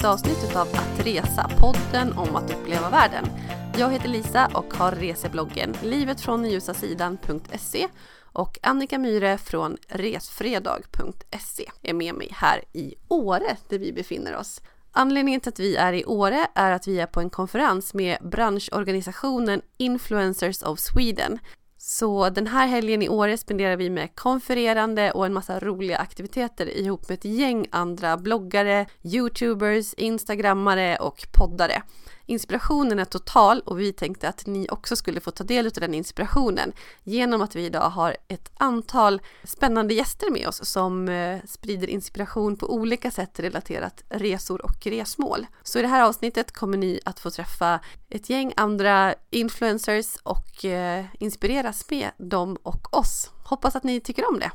ett avsnitt av Att Resa, podden om att uppleva världen. Jag heter Lisa och har resebloggen livetfråndenljusasidan.se och Annika Myre från resfredag.se är med mig här i Åre där vi befinner oss. Anledningen till att vi är i Åre är att vi är på en konferens med branschorganisationen Influencers of Sweden så den här helgen i Åre spenderar vi med konfererande och en massa roliga aktiviteter ihop med ett gäng andra bloggare, youtubers, instagrammare och poddare. Inspirationen är total och vi tänkte att ni också skulle få ta del av den inspirationen genom att vi idag har ett antal spännande gäster med oss som eh, sprider inspiration på olika sätt relaterat resor och resmål. Så i det här avsnittet kommer ni att få träffa ett gäng andra influencers och eh, inspireras med dem och oss. Hoppas att ni tycker om det.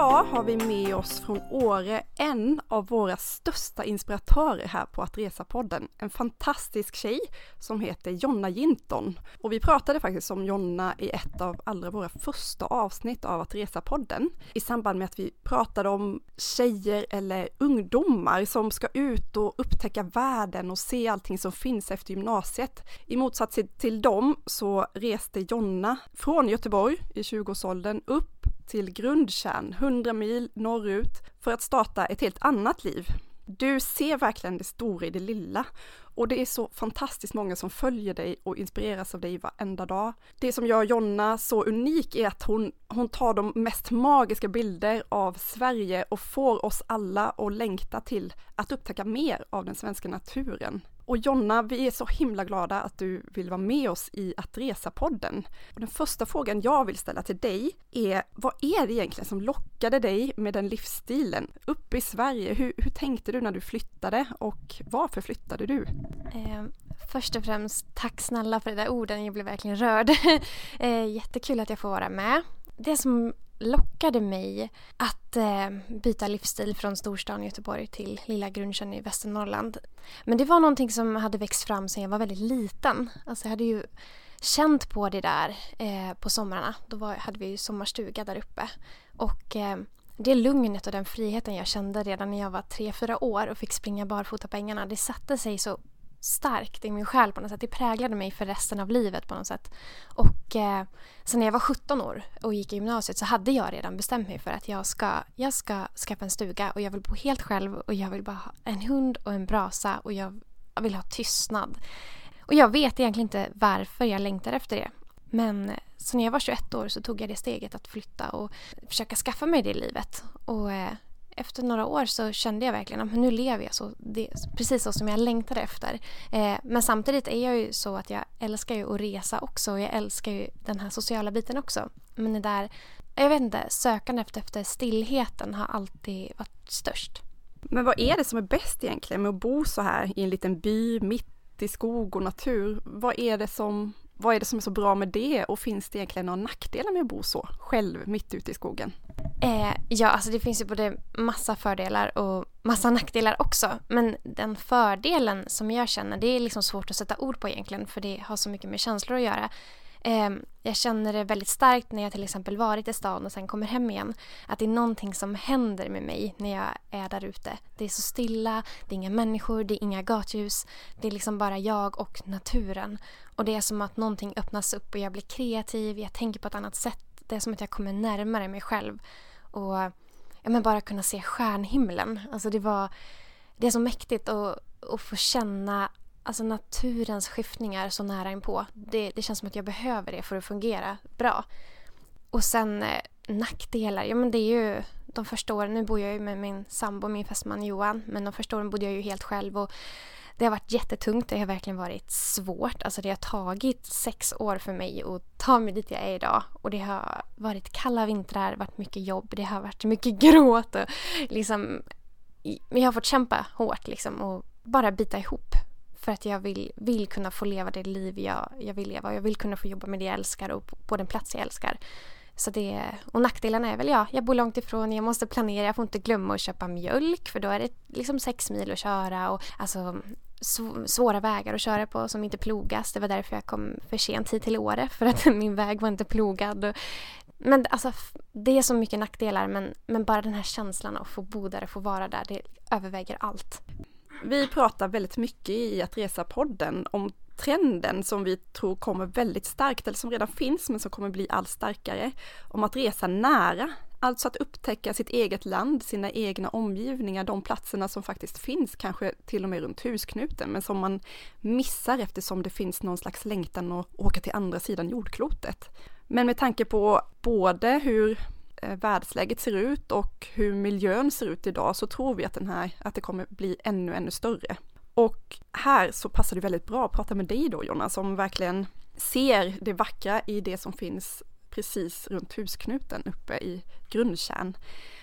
Idag har vi med oss från Åre en av våra största inspiratörer här på Att Resa-podden. En fantastisk tjej som heter Jonna Jinton. Och vi pratade faktiskt om Jonna i ett av allra våra första avsnitt av Att Resa-podden. I samband med att vi pratade om tjejer eller ungdomar som ska ut och upptäcka världen och se allting som finns efter gymnasiet. I motsats till dem så reste Jonna från Göteborg i 20-årsåldern upp till grundkärn 100 mil norrut för att starta ett helt annat liv. Du ser verkligen det stora i det lilla och det är så fantastiskt många som följer dig och inspireras av dig varenda dag. Det som gör Jonna så unik är att hon, hon tar de mest magiska bilder av Sverige och får oss alla att längta till att upptäcka mer av den svenska naturen. Och Jonna, vi är så himla glada att du vill vara med oss i Att Resa-podden. Och den första frågan jag vill ställa till dig är, vad är det egentligen som lockade dig med den livsstilen? Uppe i Sverige, hur, hur tänkte du när du flyttade och varför flyttade du? Eh, först och främst, tack snälla för de där orden, jag blev verkligen rörd. eh, jättekul att jag får vara med. Det som lockade mig att eh, byta livsstil från storstan Göteborg till lilla Grundkärn i Västernorrland. Men det var någonting som hade växt fram sedan jag var väldigt liten. Alltså jag hade ju känt på det där eh, på somrarna. Då var, hade vi ju sommarstuga där uppe. Och eh, det lugnet och den friheten jag kände redan när jag var tre fyra år och fick springa barfota på ängarna, det satte sig så starkt i min själ på något sätt. Det präglade mig för resten av livet på något sätt. Och eh, sen när jag var 17 år och gick i gymnasiet så hade jag redan bestämt mig för att jag ska, jag ska skaffa en stuga och jag vill bo helt själv och jag vill bara ha en hund och en brasa och jag vill ha tystnad. Och jag vet egentligen inte varför jag längtar efter det. Men så när jag var 21 år så tog jag det steget att flytta och försöka skaffa mig det livet. Och eh, efter några år så kände jag verkligen att nu lever jag så, det, precis så som jag längtade efter. Eh, men samtidigt är jag ju så att jag älskar ju att resa också och jag älskar ju den här sociala biten också. Men det där, jag vet inte, sökandet efter, efter stillheten har alltid varit störst. Men vad är det som är bäst egentligen med att bo så här i en liten by mitt i skog och natur? Vad är det som vad är det som är så bra med det och finns det egentligen några nackdelar med att bo så själv mitt ute i skogen? Eh, ja, alltså det finns ju både massa fördelar och massa nackdelar också. Men den fördelen som jag känner, det är liksom svårt att sätta ord på egentligen för det har så mycket med känslor att göra. Eh, jag känner det väldigt starkt när jag till exempel varit i stan och sen kommer hem igen. Att det är någonting som händer med mig när jag är där ute. Det är så stilla, det är inga människor, det är inga gatljus. Det är liksom bara jag och naturen. Och det är som att någonting öppnas upp och jag blir kreativ, jag tänker på ett annat sätt. Det är som att jag kommer närmare mig själv. Och ja, men bara kunna se stjärnhimlen. Alltså det var... Det är så mäktigt att, att få känna alltså naturens skiftningar så nära inpå. Det, det känns som att jag behöver det för att fungera bra. Och sen eh, nackdelar, ja men det är ju de första åren, nu bor jag ju med min sambo, min fästman Johan, men de första åren bodde jag ju helt själv och det har varit jättetungt, det har verkligen varit svårt. Alltså det har tagit sex år för mig att ta mig dit jag är idag. Och det har varit kalla vintrar, varit mycket jobb, det har varit mycket gråt och liksom... Jag har fått kämpa hårt liksom och bara bita ihop. För att jag vill, vill kunna få leva det liv jag, jag vill leva. och Jag vill kunna få jobba med det jag älskar och på, på den plats jag älskar. Så det, och nackdelarna är väl ja, jag bor långt ifrån, jag måste planera, jag får inte glömma att köpa mjölk för då är det liksom sex mil att köra och alltså svåra vägar att köra på som inte plogas. Det var därför jag kom för sent hit till Åre för att min väg var inte plogad. men alltså, det är så mycket nackdelar men, men bara den här känslan av att få bo där och få vara där, det överväger allt. Vi pratar väldigt mycket i Att Resa-podden om trenden som vi tror kommer väldigt starkt, eller som redan finns men som kommer bli allt starkare, om att resa nära. Alltså att upptäcka sitt eget land, sina egna omgivningar, de platserna som faktiskt finns, kanske till och med runt husknuten, men som man missar eftersom det finns någon slags längtan att åka till andra sidan jordklotet. Men med tanke på både hur Eh, världsläget ser ut och hur miljön ser ut idag så tror vi att, den här, att det kommer bli ännu, ännu större. Och här så passar det väldigt bra att prata med dig då Jonna, som verkligen ser det vackra i det som finns precis runt husknuten uppe i Grundtjärn.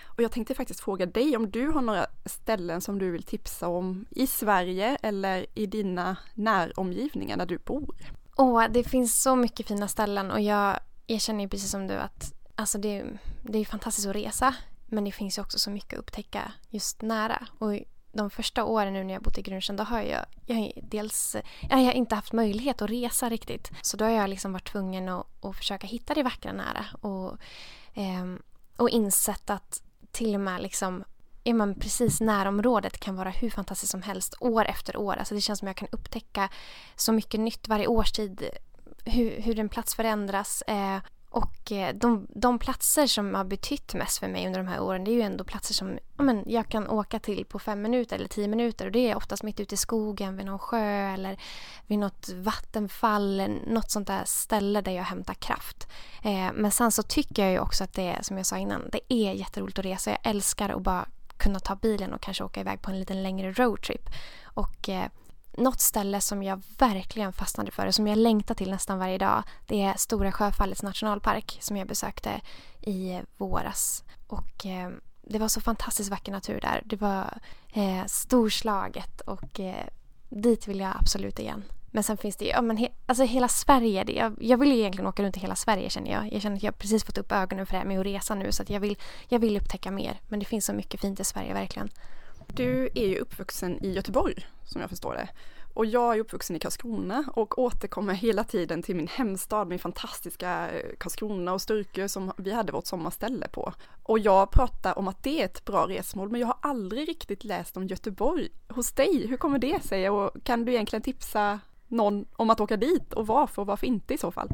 Och jag tänkte faktiskt fråga dig om du har några ställen som du vill tipsa om i Sverige eller i dina näromgivningar där du bor? Åh, det finns så mycket fina ställen och jag, erkänner ju precis som du att alltså det, det är fantastiskt att resa men det finns ju också så mycket att upptäcka just nära. Och de första åren nu när jag bott i Grundkärn då har jag, jag dels jag har inte haft möjlighet att resa riktigt. Så då har jag liksom varit tvungen att, att försöka hitta det vackra nära och, eh, och insett att till och med liksom är man precis närområdet kan vara hur fantastiskt som helst år efter år. Alltså det känns som jag kan upptäcka så mycket nytt varje årstid. Hur, hur en plats förändras. Eh, och eh, de, de platser som har betytt mest för mig under de här åren det är ju ändå platser som ja, men, jag kan åka till på fem minuter eller tio minuter. Och det är oftast mitt ute i skogen vid någon sjö eller vid något vattenfall. Något sånt där ställe där jag hämtar kraft. Eh, men sen så tycker jag ju också att det är, som jag sa innan, det är jätteroligt att resa. Jag älskar att bara kunna ta bilen och kanske åka iväg på en liten längre roadtrip. Och eh, något ställe som jag verkligen fastnade för och som jag längtar till nästan varje dag det är Stora Sjöfallets nationalpark som jag besökte i våras. Och eh, det var så fantastiskt vacker natur där. Det var eh, storslaget och eh, dit vill jag absolut igen. Men sen finns det ju, ja men he, alltså hela Sverige, det, jag, jag vill ju egentligen åka runt i hela Sverige känner jag. Jag känner att jag precis fått upp ögonen för det här med att resa nu så att jag vill, jag vill upptäcka mer. Men det finns så mycket fint i Sverige verkligen. Du är ju uppvuxen i Göteborg som jag förstår det. Och jag är uppvuxen i Karlskrona och återkommer hela tiden till min hemstad, min fantastiska eh, Karlskrona och Sturkö som vi hade vårt sommarställe på. Och jag pratar om att det är ett bra resmål, men jag har aldrig riktigt läst om Göteborg hos dig. Hur kommer det sig och kan du egentligen tipsa någon om att åka dit och varför och varför inte i så fall?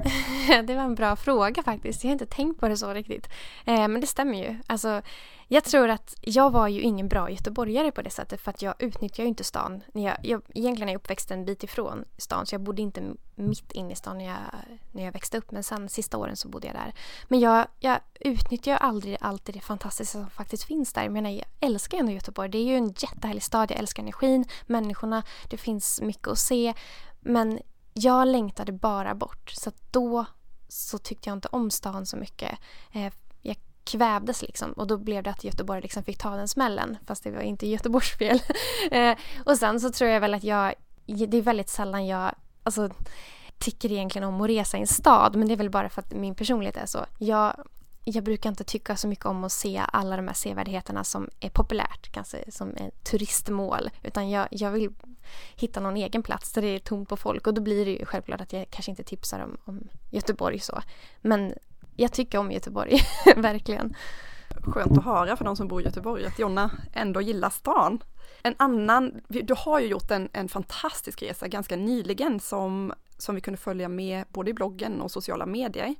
det var en bra fråga faktiskt. Jag har inte tänkt på det så riktigt. Eh, men det stämmer ju. Alltså, jag tror att jag var ju ingen bra göteborgare på det sättet för att jag utnyttjar ju inte stan. Jag, jag, egentligen är jag uppväxt en bit ifrån stan så jag bodde inte mitt inne i stan när jag, när jag växte upp men sen sista åren så bodde jag där. Men jag, jag utnyttjar aldrig allt det fantastiska som faktiskt finns där. Jag menar jag älskar ändå Göteborg. Det är ju en jättehärlig stad. Jag älskar energin, människorna, det finns mycket att se. Men jag längtade bara bort. Så då så tyckte jag inte om stan så mycket. Eh, jag kvävdes liksom och då blev det att Göteborg liksom fick ta den smällen. Fast det var inte Göteborgs fel. eh, och sen så tror jag väl att jag, det är väldigt sällan jag, alltså tycker egentligen om att resa i en stad men det är väl bara för att min personlighet är så. Jag jag brukar inte tycka så mycket om att se alla de här sevärdheterna som är populärt, kanske som är turistmål. Utan jag, jag vill hitta någon egen plats där det är tomt på folk och då blir det ju självklart att jag kanske inte tipsar om, om Göteborg så. Men jag tycker om Göteborg, verkligen. Skönt att höra för de som bor i Göteborg att Jonna ändå gillar stan. En annan, du har ju gjort en, en fantastisk resa ganska nyligen som, som vi kunde följa med både i bloggen och sociala medier.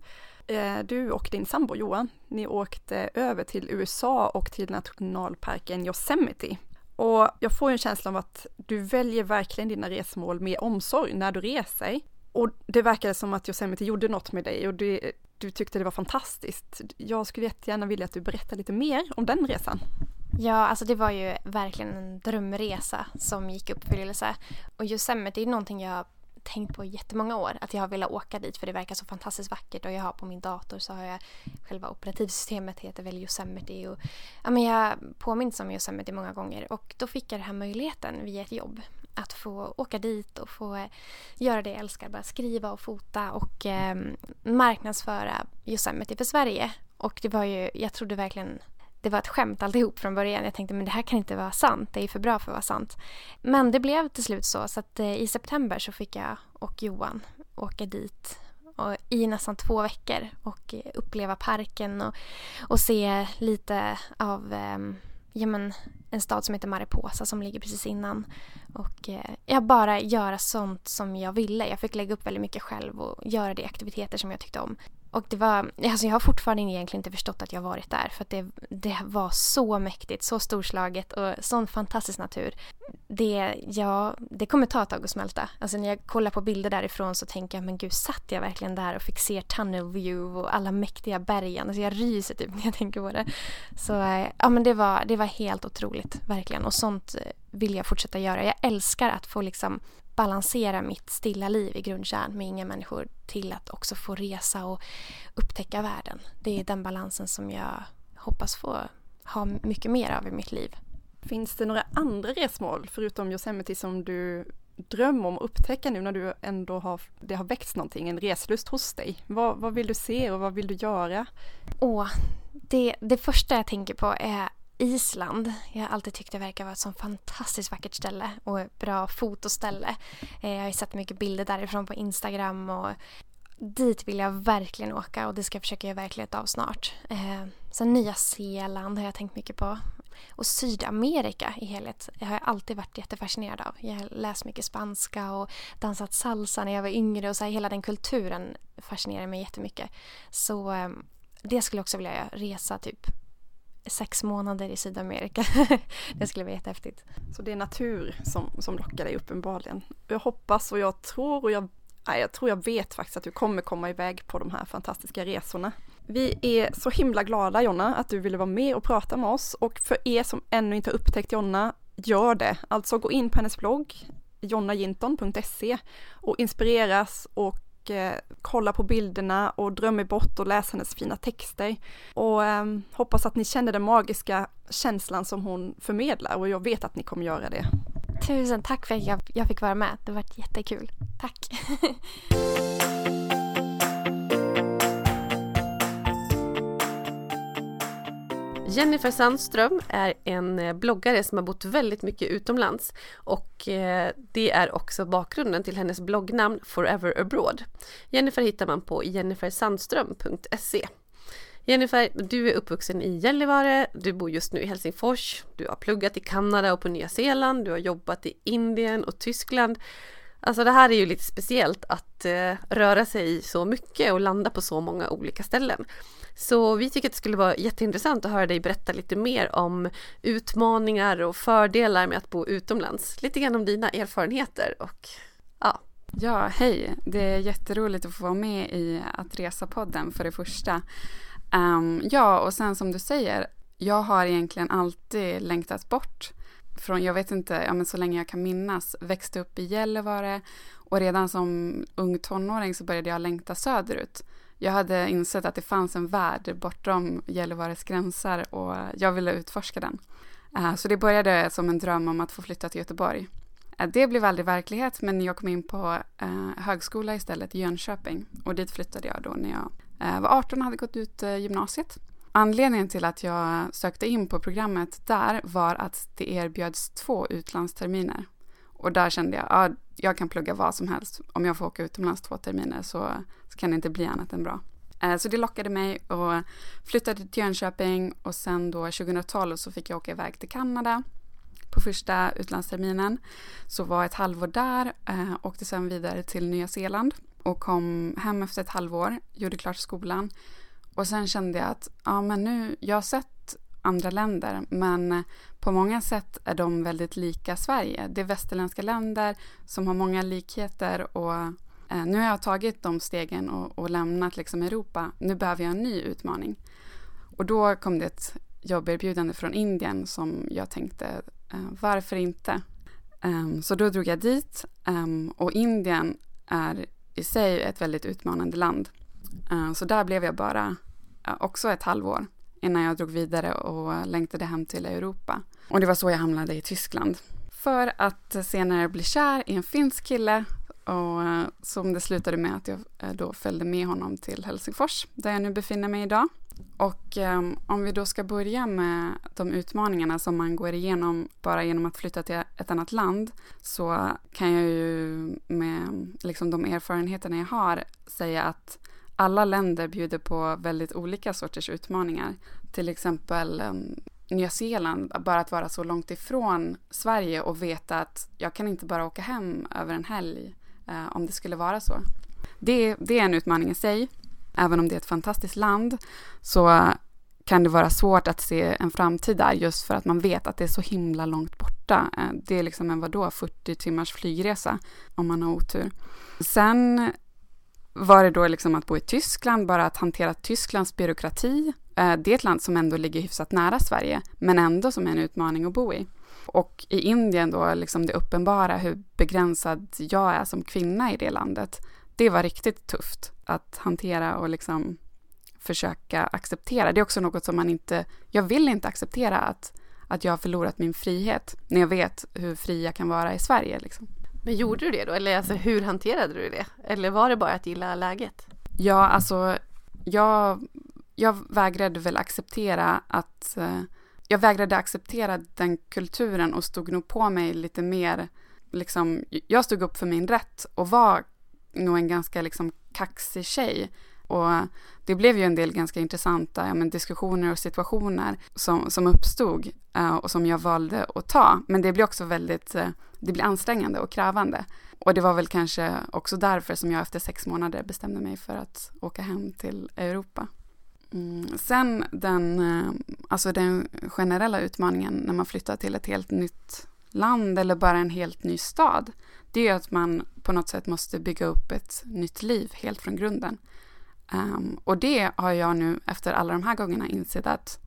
Eh, du och din sambo Johan, ni åkte över till USA och till nationalparken Yosemite. Och jag får en känsla av att du väljer verkligen dina resmål med omsorg när du reser. Och det verkade som att Yosemite gjorde något med dig och du, du tyckte det var fantastiskt. Jag skulle jättegärna vilja att du berättar lite mer om den resan. Ja, alltså det var ju verkligen en drömresa som gick i uppfyllelse. Och Yosemite är någonting jag tänkt på jättemånga år att jag har velat åka dit för det verkar så fantastiskt vackert. Och jag har på min dator så har jag själva operativsystemet heter väl Yosemite. Och ja, men jag påminns om Yosemite många gånger. Och då fick jag den här möjligheten via ett jobb att få åka dit och få göra det jag älskar, bara skriva och fota och eh, marknadsföra Yosemite för Sverige. Och det var ju, jag trodde verkligen det var ett skämt alltihop från början. Jag tänkte men det här kan inte vara sant, det är för bra för att vara sant. Men det blev till slut så, så att eh, i september så fick jag och Johan åka dit och, i nästan två veckor och eh, uppleva parken och, och se lite av eh, ja, men, en stad som heter Mariposa som ligger precis innan. Och eh, jag bara göra sånt som jag ville. Jag fick lägga upp väldigt mycket själv och göra de aktiviteter som jag tyckte om. Och det var, alltså jag har fortfarande egentligen inte förstått att jag varit där för att det, det var så mäktigt, så storslaget och sån fantastisk natur. Det, ja, det kommer ta ett tag att smälta. Alltså när jag kollar på bilder därifrån så tänker jag men gud satt jag verkligen där och fick se tunnel view och alla mäktiga bergen. Alltså jag ryser typ när jag tänker på det. Så eh, ja men det var, det var helt otroligt verkligen och sånt eh, vill jag fortsätta göra. Jag älskar att få liksom balansera mitt stilla liv i grundkärn med inga människor till att också få resa och upptäcka världen. Det är den balansen som jag hoppas få ha mycket mer av i mitt liv. Finns det några andra resmål förutom Yosemite som du drömmer om att upptäcka nu när du ändå har, det har väckts någonting, en reslust hos dig? Vad, vad vill du se och vad vill du göra? Åh, det, det första jag tänker på är Island. Jag har alltid tyckt det verkar vara ett så fantastiskt vackert ställe och ett bra fotoställe. Eh, jag har sett mycket bilder därifrån på Instagram och dit vill jag verkligen åka och det ska jag försöka göra verklighet av snart. Eh, sen Nya Zeeland har jag tänkt mycket på. Och Sydamerika i helhet jag har jag alltid varit jättefascinerad av. Jag har läst mycket spanska och dansat salsa när jag var yngre och så här, hela den kulturen fascinerar mig jättemycket. Så ehm, det skulle jag också vilja göra. resa typ sex månader i Sydamerika. det skulle vara jättehäftigt. Så det är natur som, som lockar dig uppenbarligen. Jag hoppas och jag tror och jag, nej, jag tror jag vet faktiskt att du kommer komma iväg på de här fantastiska resorna. Vi är så himla glada Jonna att du ville vara med och prata med oss och för er som ännu inte har upptäckt Jonna, gör det. Alltså gå in på hennes blogg jonnajinton.se och inspireras och och eh, kolla på bilderna och drömmer bort och läsa hennes fina texter. Och eh, hoppas att ni känner den magiska känslan som hon förmedlar och jag vet att ni kommer göra det. Tusen tack för att jag, jag fick vara med. Det har varit jättekul. Tack! Jennifer Sandström är en eh, bloggare som har bott väldigt mycket utomlands och eh, det är också bakgrunden till hennes bloggnamn Forever Abroad. Jennifer hittar man på jennifersandström.se. Jennifer, du är uppvuxen i Gällivare, du bor just nu i Helsingfors, du har pluggat i Kanada och på Nya Zeeland, du har jobbat i Indien och Tyskland. Alltså det här är ju lite speciellt att eh, röra sig så mycket och landa på så många olika ställen. Så vi tycker att det skulle vara jätteintressant att höra dig berätta lite mer om utmaningar och fördelar med att bo utomlands. Lite grann om dina erfarenheter och ja. Ja, hej. Det är jätteroligt att få vara med i Att resa-podden för det första. Um, ja, och sen som du säger, jag har egentligen alltid längtat bort från, jag vet inte, ja, men så länge jag kan minnas, växte upp i Gällivare och redan som ung tonåring så började jag längta söderut. Jag hade insett att det fanns en värld bortom Gällivares gränser och jag ville utforska den. Eh, så det började som en dröm om att få flytta till Göteborg. Eh, det blev aldrig verklighet men jag kom in på eh, högskola istället i Jönköping och dit flyttade jag då när jag var 18 och hade gått ut gymnasiet. Anledningen till att jag sökte in på programmet där var att det erbjöds två utlandsterminer. Och där kände jag, ja, jag kan plugga vad som helst. Om jag får åka utomlands två terminer så, så kan det inte bli annat än bra. Eh, så det lockade mig och flyttade till Jönköping och sen då 2012 så fick jag åka iväg till Kanada på första utlandsterminen. Så var ett halvår där, eh, åkte sen vidare till Nya Zeeland och kom hem efter ett halvår, gjorde klart skolan. Och sen kände jag att ja, men nu, jag har sett andra länder men på många sätt är de väldigt lika Sverige. Det är västerländska länder som har många likheter och eh, nu har jag tagit de stegen och, och lämnat liksom Europa. Nu behöver jag en ny utmaning. Och då kom det ett jobberbjudande från Indien som jag tänkte, eh, varför inte? Um, så då drog jag dit um, och Indien är i sig ett väldigt utmanande land. Eh, så där blev jag bara också ett halvår innan jag drog vidare och längtade hem till Europa. Och det var så jag hamnade i Tyskland. För att senare bli kär i en finsk kille Och eh, som det slutade med att jag eh, då följde med honom till Helsingfors, där jag nu befinner mig idag. Och ehm, om vi då ska börja med de utmaningarna som man går igenom bara genom att flytta till ett annat land så kan jag ju med liksom, de erfarenheterna jag har säga att alla länder bjuder på väldigt olika sorters utmaningar. Till exempel ehm, Nya Zeeland, bara att vara så långt ifrån Sverige och veta att jag kan inte bara åka hem över en helg eh, om det skulle vara så. Det, det är en utmaning i sig. Även om det är ett fantastiskt land så kan det vara svårt att se en framtid där just för att man vet att det är så himla långt borta. Eh, det är liksom en vadå, 40 timmars flygresa om man har otur. Sen var det då liksom att bo i Tyskland, bara att hantera Tysklands byråkrati. Eh, det är ett land som ändå ligger hyfsat nära Sverige, men ändå som är en utmaning att bo i. Och i Indien då, liksom det uppenbara hur begränsad jag är som kvinna i det landet. Det var riktigt tufft att hantera och liksom försöka acceptera. Det är också något som man inte, jag vill inte acceptera att, att jag har förlorat min frihet när jag vet hur fri jag kan vara i Sverige. Liksom. Men gjorde du det då? Eller alltså, hur hanterade du det? Eller var det bara att gilla läget? Ja, alltså jag, jag vägrade väl acceptera att eh, jag vägrade acceptera den kulturen och stod nog på mig lite mer liksom, jag stod upp för min rätt och var nog en ganska liksom kaxig tjej. Och det blev ju en del ganska intressanta ja, men diskussioner och situationer som, som uppstod eh, och som jag valde att ta. Men det blir också väldigt eh, det blir ansträngande och krävande. Och det var väl kanske också därför som jag efter sex månader bestämde mig för att åka hem till Europa. Mm. Sen den, eh, alltså den generella utmaningen när man flyttar till ett helt nytt land eller bara en helt ny stad, det är att man på något sätt måste bygga upp ett nytt liv helt från grunden. Um, och det har jag nu efter alla de här gångerna insett att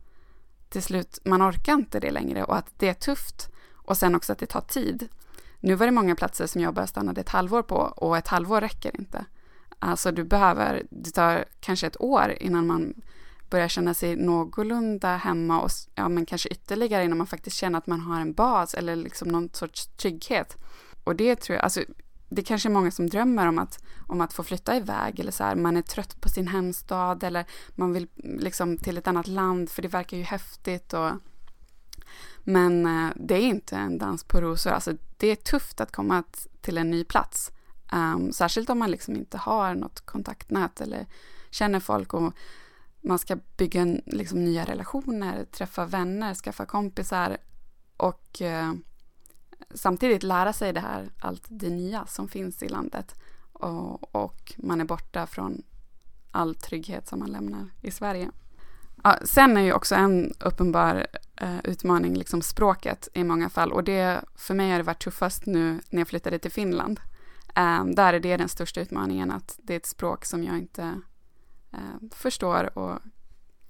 till slut, man orkar inte det längre och att det är tufft och sen också att det tar tid. Nu var det många platser som jag bara stannade ett halvår på och ett halvår räcker inte. Alltså du behöver, det tar kanske ett år innan man börjar känna sig någorlunda hemma och ja, men kanske ytterligare innan man faktiskt känner att man har en bas eller liksom någon sorts trygghet. Och det tror jag, alltså det kanske är många som drömmer om att, om att få flytta iväg eller så här, man är trött på sin hemstad eller man vill liksom till ett annat land för det verkar ju häftigt och men eh, det är inte en dans på rosor, alltså det är tufft att komma till en ny plats. Um, särskilt om man liksom inte har något kontaktnät eller känner folk och man ska bygga liksom, nya relationer, träffa vänner, skaffa kompisar och uh, samtidigt lära sig det här, allt det nya som finns i landet. Och, och man är borta från all trygghet som man lämnar i Sverige. Ja, sen är ju också en uppenbar eh, utmaning liksom språket i många fall och det för mig har det varit tuffast nu när jag flyttade till Finland. Eh, där är det den största utmaningen att det är ett språk som jag inte eh, förstår och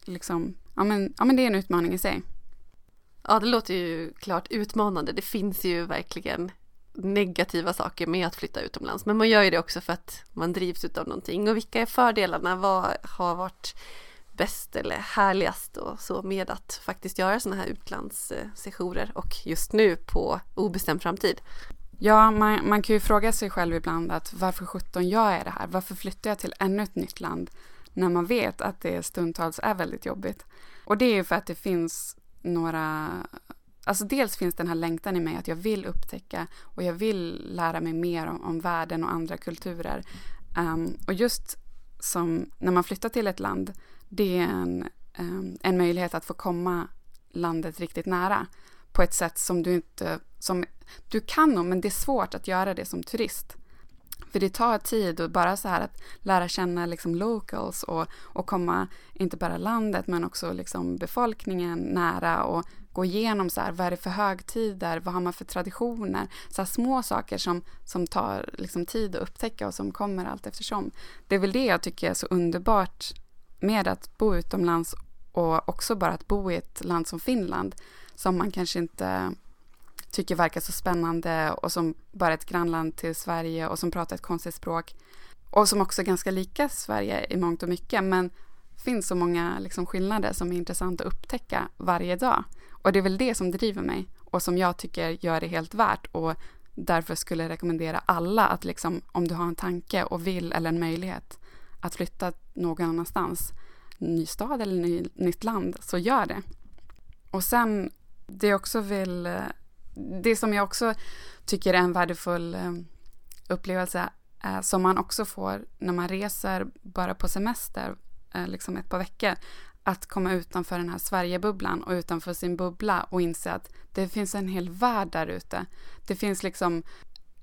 liksom, ja men, ja men det är en utmaning i sig. Ja, det låter ju klart utmanande. Det finns ju verkligen negativa saker med att flytta utomlands. Men man gör ju det också för att man drivs av någonting. Och vilka är fördelarna? Vad har varit bäst eller härligast och så med att faktiskt göra sådana här utlandssessioner och just nu på obestämd framtid? Ja, man, man kan ju fråga sig själv ibland att varför sjutton gör jag det här? Varför flyttar jag till ännu ett nytt land när man vet att det stundtals är väldigt jobbigt? Och det är ju för att det finns några Alltså dels finns den här längtan i mig att jag vill upptäcka och jag vill lära mig mer om, om världen och andra kulturer. Um, och just som när man flyttar till ett land, det är en, um, en möjlighet att få komma landet riktigt nära på ett sätt som du inte, som du kan nog, men det är svårt att göra det som turist. För det tar tid och bara så här att lära känna liksom locals och, och komma, inte bara landet, men också liksom befolkningen nära och gå igenom så här, vad är det för högtider, vad har man för traditioner, så här små saker som, som tar liksom tid att upptäcka och som kommer allt eftersom. Det är väl det jag tycker är så underbart med att bo utomlands och också bara att bo i ett land som Finland som man kanske inte tycker verkar så spännande och som bara är ett grannland till Sverige och som pratar ett konstigt språk och som också är ganska lika Sverige i mångt och mycket men finns så många liksom skillnader som är intressanta att upptäcka varje dag. Och det är väl det som driver mig och som jag tycker gör det helt värt och därför skulle jag rekommendera alla att liksom, om du har en tanke och vill eller en möjlighet att flytta någon annanstans, ny stad eller ny, nytt land, så gör det. Och sen, det jag också vill, eh, det som jag också tycker är en värdefull eh, upplevelse som man också får när man reser bara på semester, eh, liksom ett par veckor, att komma utanför den här Sverigebubblan och utanför sin bubbla och inse att det finns en hel värld där ute. Det finns liksom,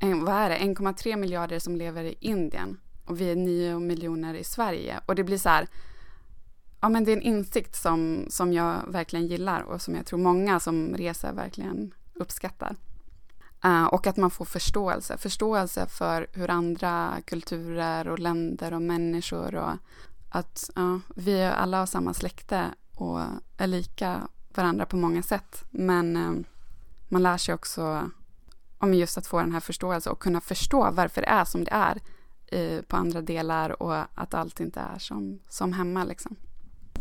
vad är det, 1,3 miljarder som lever i Indien och vi är 9 miljoner i Sverige. Och det blir så här, ja men det är en insikt som, som jag verkligen gillar och som jag tror många som reser verkligen uppskattar. Uh, och att man får förståelse, förståelse för hur andra kulturer och länder och människor och att uh, vi alla har samma släkte och är lika varandra på många sätt. Men uh, man lär sig också om just att få den här förståelsen och kunna förstå varför det är som det är på andra delar och att allt inte är som, som hemma. Liksom.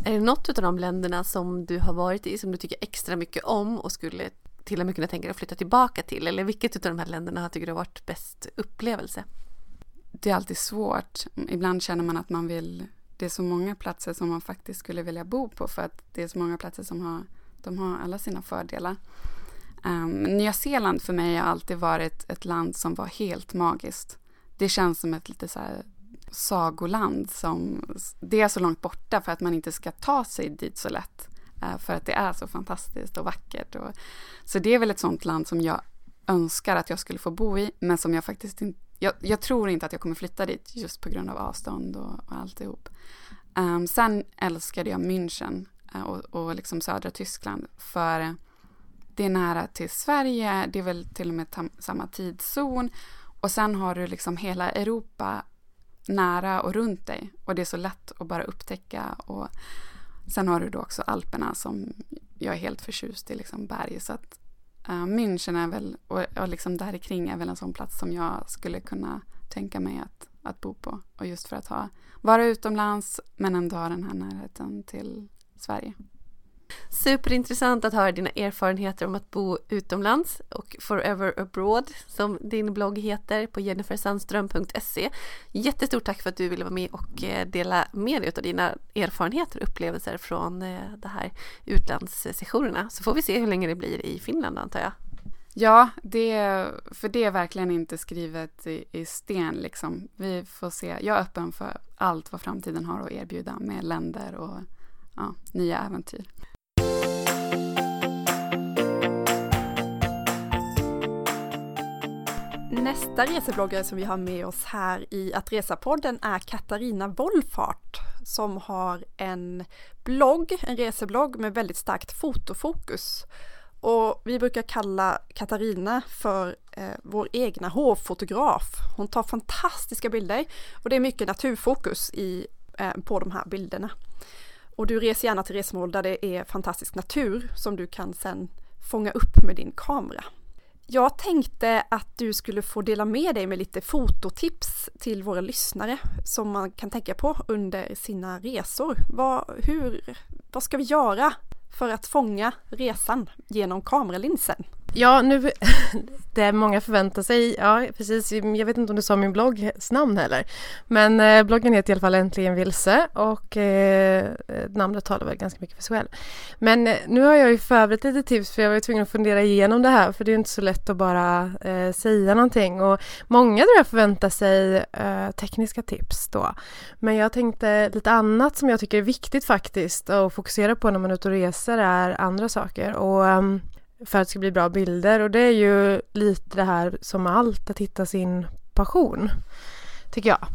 Är det något av de länderna som du har varit i som du tycker extra mycket om och skulle till och med kunna tänka dig att flytta tillbaka till? Eller vilket av de här länderna tycker du har varit bäst upplevelse? Det är alltid svårt. Ibland känner man att man vill... Det är så många platser som man faktiskt skulle vilja bo på för att det är så många platser som har, de har alla sina fördelar. Um, Nya Zeeland för mig har alltid varit ett land som var helt magiskt. Det känns som ett lite så här sagoland som... Det är så långt borta för att man inte ska ta sig dit så lätt. Eh, för att det är så fantastiskt och vackert. Och, så det är väl ett sånt land som jag önskar att jag skulle få bo i, men som jag faktiskt inte... Jag, jag tror inte att jag kommer flytta dit just på grund av avstånd och, och alltihop. Um, sen älskade jag München eh, och, och liksom södra Tyskland för det är nära till Sverige, det är väl till och med samma tidszon och sen har du liksom hela Europa nära och runt dig och det är så lätt att bara upptäcka och Sen har du då också Alperna som jag är helt förtjust i, liksom berg. Så att uh, München är väl, och, och liksom där kring är väl en sån plats som jag skulle kunna tänka mig att, att bo på. Och just för att ha, vara utomlands men ändå ha den här närheten till Sverige. Superintressant att höra dina erfarenheter om att bo utomlands och Forever Abroad som din blogg heter på jennifersandström.se. Jättestort tack för att du ville vara med och eh, dela med dig av dina erfarenheter och upplevelser från eh, de här utlandssessionerna. Så får vi se hur länge det blir i Finland antar jag. Ja, det, för det är verkligen inte skrivet i, i, sten. Liksom. Vi får se. Jag är öppen för allt vad framtiden har att erbjuda med länder och ja, nya äventyr. Nästa resebloggare som vi har med oss här i Att Resa-podden är Katarina Wollfart som har en blogg, en reseblogg med väldigt starkt fotofokus. Och vi brukar kalla Katarina för eh, vår egna hovfotograf. Hon tar fantastiska bilder och det är mycket naturfokus i, eh, på de här bilderna. Och du reser gärna till resmål där det är fantastisk natur som du kan sen fånga upp med din kamera. Jag tänkte att du skulle få dela med dig med lite fototips till våra lyssnare som man kan tänka på under sina resor. Vad, hur, vad ska vi göra för att fånga resan genom kameralinsen? Ja, nu, det många förväntar sig, ja precis, jag vet inte om du sa min bloggs namn heller, men eh, bloggen heter i alla fall Äntligen vilse och eh, namnet talar väl ganska mycket för sig själv. Men eh, nu har jag ju förberett lite tips för jag var ju tvungen att fundera igenom det här för det är inte så lätt att bara eh, säga någonting och många tror jag förväntar sig eh, tekniska tips då. Men jag tänkte lite annat som jag tycker är viktigt faktiskt att fokusera på när man är ute och reser är andra saker och ehm, för att det ska bli bra bilder och det är ju lite det här som allt att hitta sin passion tycker jag.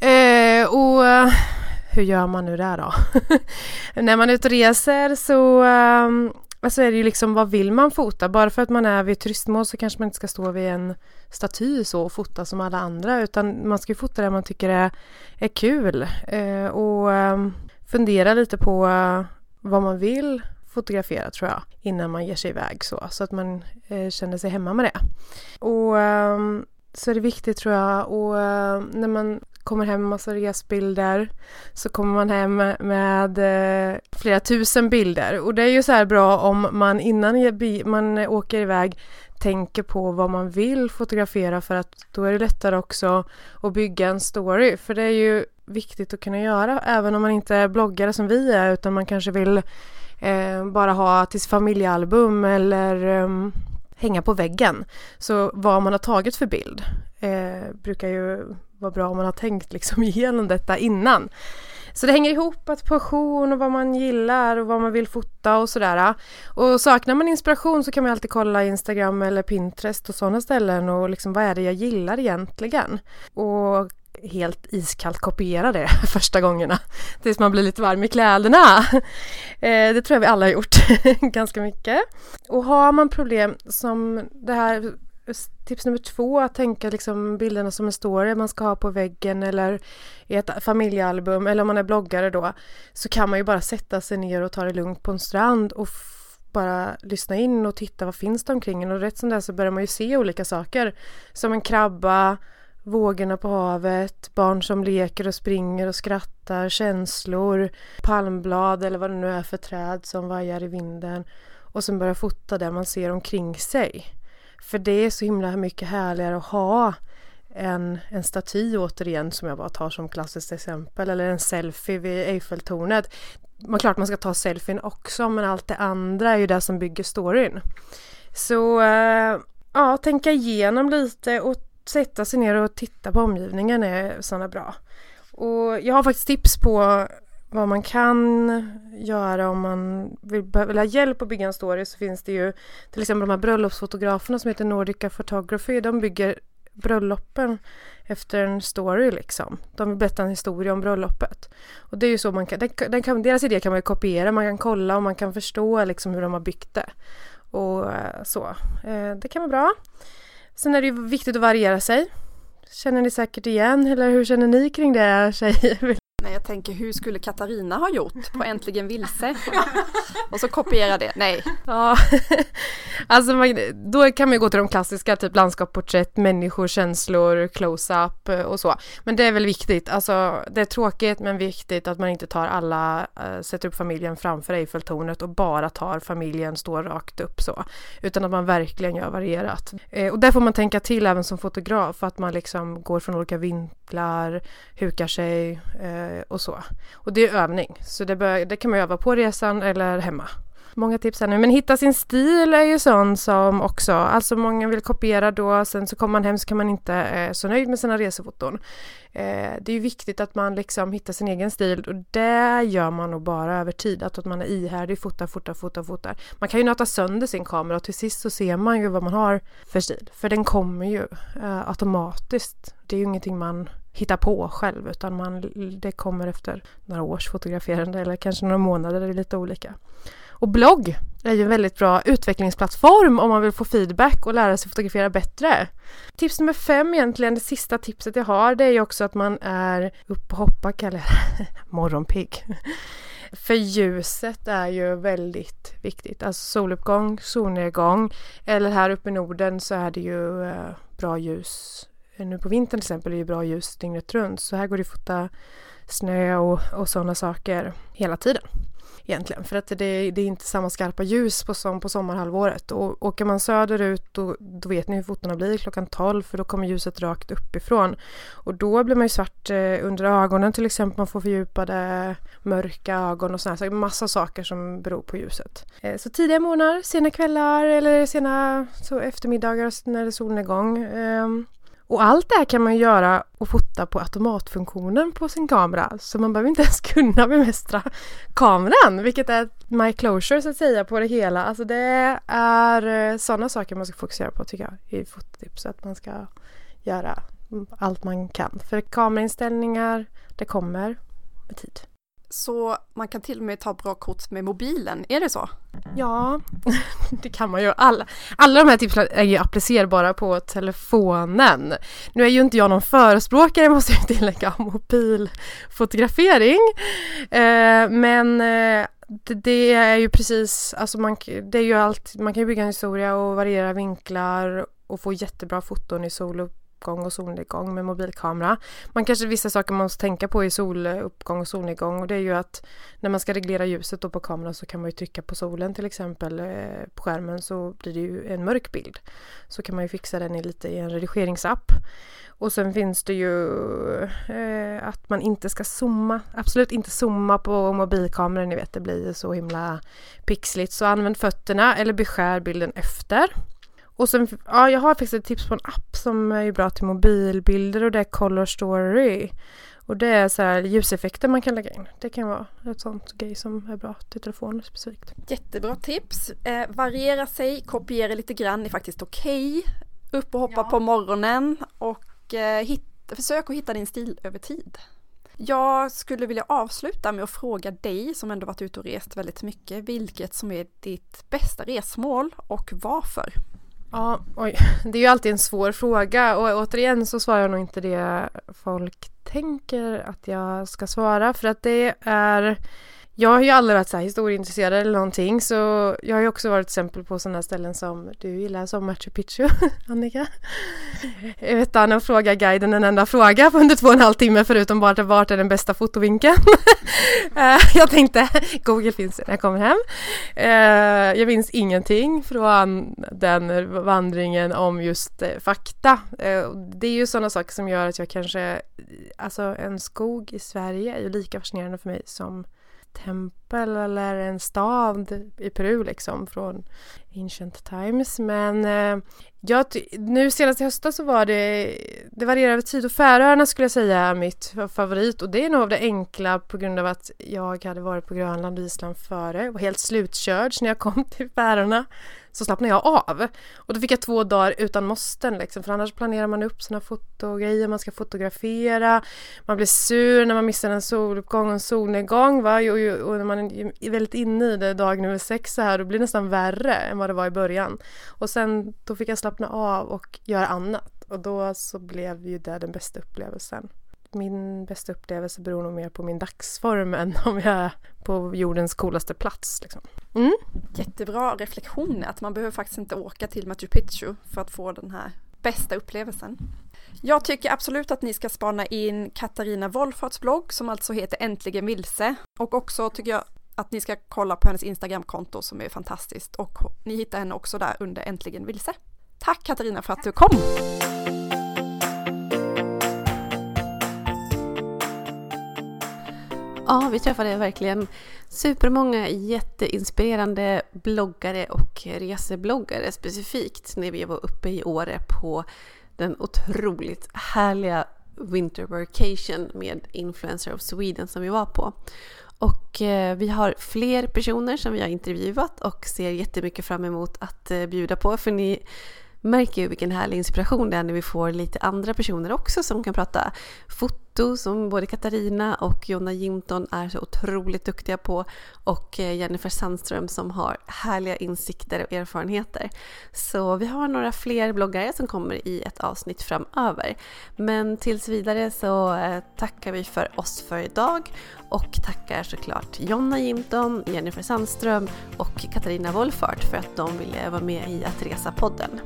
Eh, och eh, hur gör man nu det då? När man är ute och reser så um, alltså är det ju liksom vad vill man fota? Bara för att man är vid turistmål så kanske man inte ska stå vid en staty så och fota som alla andra utan man ska ju fota det man tycker är, är kul eh, och um, fundera lite på vad man vill fotografera tror jag innan man ger sig iväg så, så att man eh, känner sig hemma med det. Och eh, så är det viktigt tror jag och eh, när man kommer hem med massa resbilder så kommer man hem med eh, flera tusen bilder och det är ju så här bra om man innan man åker iväg tänker på vad man vill fotografera för att då är det lättare också att bygga en story för det är ju viktigt att kunna göra även om man inte är bloggare som vi är utan man kanske vill eh, bara ha till familjealbum eller eh, hänga på väggen. Så vad man har tagit för bild eh, brukar ju vara bra om man har tänkt liksom igenom detta innan. Så det hänger ihop att passion och vad man gillar och vad man vill fota och sådär. Och saknar man inspiration så kan man alltid kolla Instagram eller Pinterest och sådana ställen och liksom vad är det jag gillar egentligen? Och helt iskallt kopiera det första gångerna tills man blir lite varm i kläderna. Eh, det tror jag vi alla har gjort ganska mycket. Och har man problem som det här tips nummer två, att tänka liksom bilderna som en story man ska ha på väggen eller i ett familjealbum eller om man är bloggare då så kan man ju bara sätta sig ner och ta det lugnt på en strand och bara lyssna in och titta vad finns det omkring en och rätt som det är så börjar man ju se olika saker som en krabba, vågorna på havet, barn som leker och springer och skrattar, känslor, palmblad eller vad det nu är för träd som vajar i vinden och sen börja fota det man ser omkring sig. För det är så himla mycket härligare att ha en, en staty återigen som jag bara tar som klassiskt exempel eller en selfie vid Eiffeltornet. Man klart man ska ta selfien också men allt det andra är ju det som bygger storyn. Så äh, ja, tänka igenom lite och sätta sig ner och titta på omgivningen är sådana bra. Och jag har faktiskt tips på vad man kan göra om man vill, vill ha hjälp att bygga en story så finns det ju till exempel de här bröllopsfotograferna som heter Nordica Photography. De bygger bröllopen efter en story liksom. De vill berätta en historia om bröllopet. Och det är ju så man kan, den, den kan, deras idé kan man ju kopiera, man kan kolla och man kan förstå liksom hur de har byggt det. Och eh, så. Eh, det kan vara bra. Sen är det ju viktigt att variera sig. Känner ni säkert igen eller hur känner ni kring det tjejer? Tänker hur skulle Katarina ha gjort på Äntligen vilse? Och så kopiera det. Nej. Ja, alltså man, då kan man ju gå till de klassiska, typ landskap, porträtt, människor, känslor, close-up eh, och så. Men det är väl viktigt, alltså det är tråkigt men viktigt att man inte tar alla, äh, sätter upp familjen framför Eiffeltornet och bara tar familjen står rakt upp så. Utan att man verkligen gör varierat. Eh, och där får man tänka till även som fotograf, att man liksom går från olika vinklar, hukar sig, eh, Eh, och så. Och det är övning, så det, bör, det kan man öva på resan eller hemma. Många tips här nu, men hitta sin stil är ju sån som också, alltså många vill kopiera då, sen så kommer man hem så kan man inte eh, så nöjd med sina resefoton. Eh, det är ju viktigt att man liksom hittar sin egen stil och det gör man nog bara över tid, att man är ihärdig, fotar, fotar, fotar, fotar. Man kan ju nöta sönder sin kamera och till sist så ser man ju vad man har för stil, för den kommer ju eh, automatiskt. Det är ju ingenting man hitta på själv utan man, det kommer efter några års fotograferande eller kanske några månader, det är lite olika. Och blogg är ju en väldigt bra utvecklingsplattform om man vill få feedback och lära sig fotografera bättre. Tips nummer fem egentligen, det sista tipset jag har, det är ju också att man är upp och hoppa kallar jag det, morgonpigg. För ljuset är ju väldigt viktigt, alltså soluppgång, solnedgång eller här uppe i Norden så är det ju eh, bra ljus Eh, nu på vintern till exempel är det bra ljus dygnet runt så här går det att fota snö och, och sådana saker hela tiden. Egentligen, för att det, det, är inte samma skarpa ljus på, som på sommarhalvåret. Och åker man söderut då, då vet ni hur fotona blir klockan 12 för då kommer ljuset rakt uppifrån. Och då blir man ju svart eh, under ögonen till exempel, man får fördjupade mörka ögon och sådär. saker. massa saker som beror på ljuset. Eh, så tidiga morgnar, sena kvällar eller sena så eftermiddagar när solen är igång. Ehm, och allt det här kan man göra och fota på automatfunktionen på sin kamera så man behöver inte ens kunna bemästra kameran vilket är my closure så att säga på det hela. Alltså det är eh, sådana saker man ska fokusera på tycker jag i fototips att man ska göra allt man kan. För kamerainställningar, det kommer med tid. Så man kan till och med ta bra kort med mobilen, är det så? Ja, det kan man ju. Alla, alla de här tipsen är ju applicerbara på telefonen. Nu är ju inte jag någon förespråkare, måste jag tillägga, av mobilfotografering. Eh, men eh, det, det, är ju precis, alltså man, det är ju allt, man kan ju bygga en historia och variera vinklar och få jättebra foton i solo soluppgång och solnedgång med mobilkamera. Man kanske vissa saker man måste tänka på i soluppgång och solnedgång och det är ju att när man ska reglera ljuset då på kameran så kan man ju trycka på solen till exempel eh, på skärmen så blir det ju en mörk bild. Så kan man ju fixa den i lite i en redigeringsapp. Och sen finns det ju eh, att man inte ska zooma, absolut inte zooma på mobilkameran, ni vet det blir så himla pixligt. Så använd fötterna eller beskär bilden efter. Och sen, ja jag har faktiskt ett tips på en app som är bra till mobilbilder och det är Color Story. Och det är så här ljuseffekter man kan lägga in. Det kan vara ett sånt grej som är bra till telefoner specifikt. Jättebra tips. Eh, variera sig, kopiera lite grann är faktiskt okej. Okay. Upp och hoppa ja. på morgonen och eh, hit, försök att hitta din stil över tid. Jag skulle vilja avsluta med att fråga dig som ändå varit ute och rest väldigt mycket, vilket som är ditt bästa resmål och varför? Ja, oj, det är ju alltid en svår fråga och återigen så svarar jag nog inte det folk tänker att jag ska svara för att det är jag har ju aldrig varit så här historieintresserad eller någonting så jag har ju också varit exempel på sådana ställen som du gillar som Machu Picchu, Annika. Utan att fråga guiden en enda fråga på under två och en halv timme förutom bara vart är den bästa fotovinkeln. Eh, jag tänkte Google finns när jag kommer hem. Eh, jag minns ingenting från den vandringen om just eh, fakta. Det är ju sådana saker som gör att jag kanske, alltså en skog i Sverige är ju lika fascinerande för mig som tempo tempel eller en stad i Peru liksom från ancient times. Men eh, jag, nu senast i höstas så var det, det varierar över tid och Färöarna skulle jag säga är mitt favorit och det är nog av det enkla på grund av att jag hade varit på Grönland och Island före och var helt slutkörd när jag kom till Färöarna så slappnade jag av. Och då fick jag två dagar utan måsten liksom, för annars planerar man upp sina fotogrejer, man ska fotografera, man blir sur när man missar en soluppgång och en solnedgång va? Och, och, när man man är väldigt inne i det dag nummer sex så här, då blir det nästan värre än vad det var i början. Och sen då fick jag slappna av och göra annat och då så blev ju det den bästa upplevelsen min bästa upplevelse beror nog mer på min dagsform än om jag är på jordens coolaste plats. Liksom. Mm. Jättebra reflektion att man behöver faktiskt inte åka till Machu Picchu för att få den här bästa upplevelsen. Jag tycker absolut att ni ska spana in Katarina Wolfarts blogg som alltså heter Äntligen vilse och också tycker jag att ni ska kolla på hennes Instagramkonto som är fantastiskt och ni hittar henne också där under Äntligen vilse. Tack Katarina för att du kom! Ja, vi träffade verkligen supermånga jätteinspirerande bloggare och resebloggare specifikt när vi var uppe i Åre på den otroligt härliga Winter Vacation med Influencer of Sweden som vi var på. Och eh, vi har fler personer som vi har intervjuat och ser jättemycket fram emot att eh, bjuda på för ni märker ju vilken härlig inspiration det är när vi får lite andra personer också som kan prata foto som både Katarina och Jonna Jinton är så otroligt duktiga på och eh, Jennifer Sandström som har härliga insikter och erfarenheter. Så vi har några fler bloggare som kommer i ett avsnitt framöver. Men tills vidare så eh, tackar vi för oss för idag och tackar såklart Jonna Jinton, Jennifer Sandström och Katarina Wolfart för att de ville vara med i Att Resa-podden.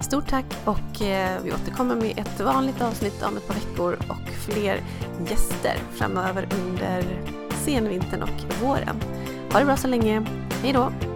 Stort tack och eh, vi återkommer med ett vanligt avsnitt om ett par veckor och fler gäster framöver under senvintern och våren. Ha det bra så länge. Hej då!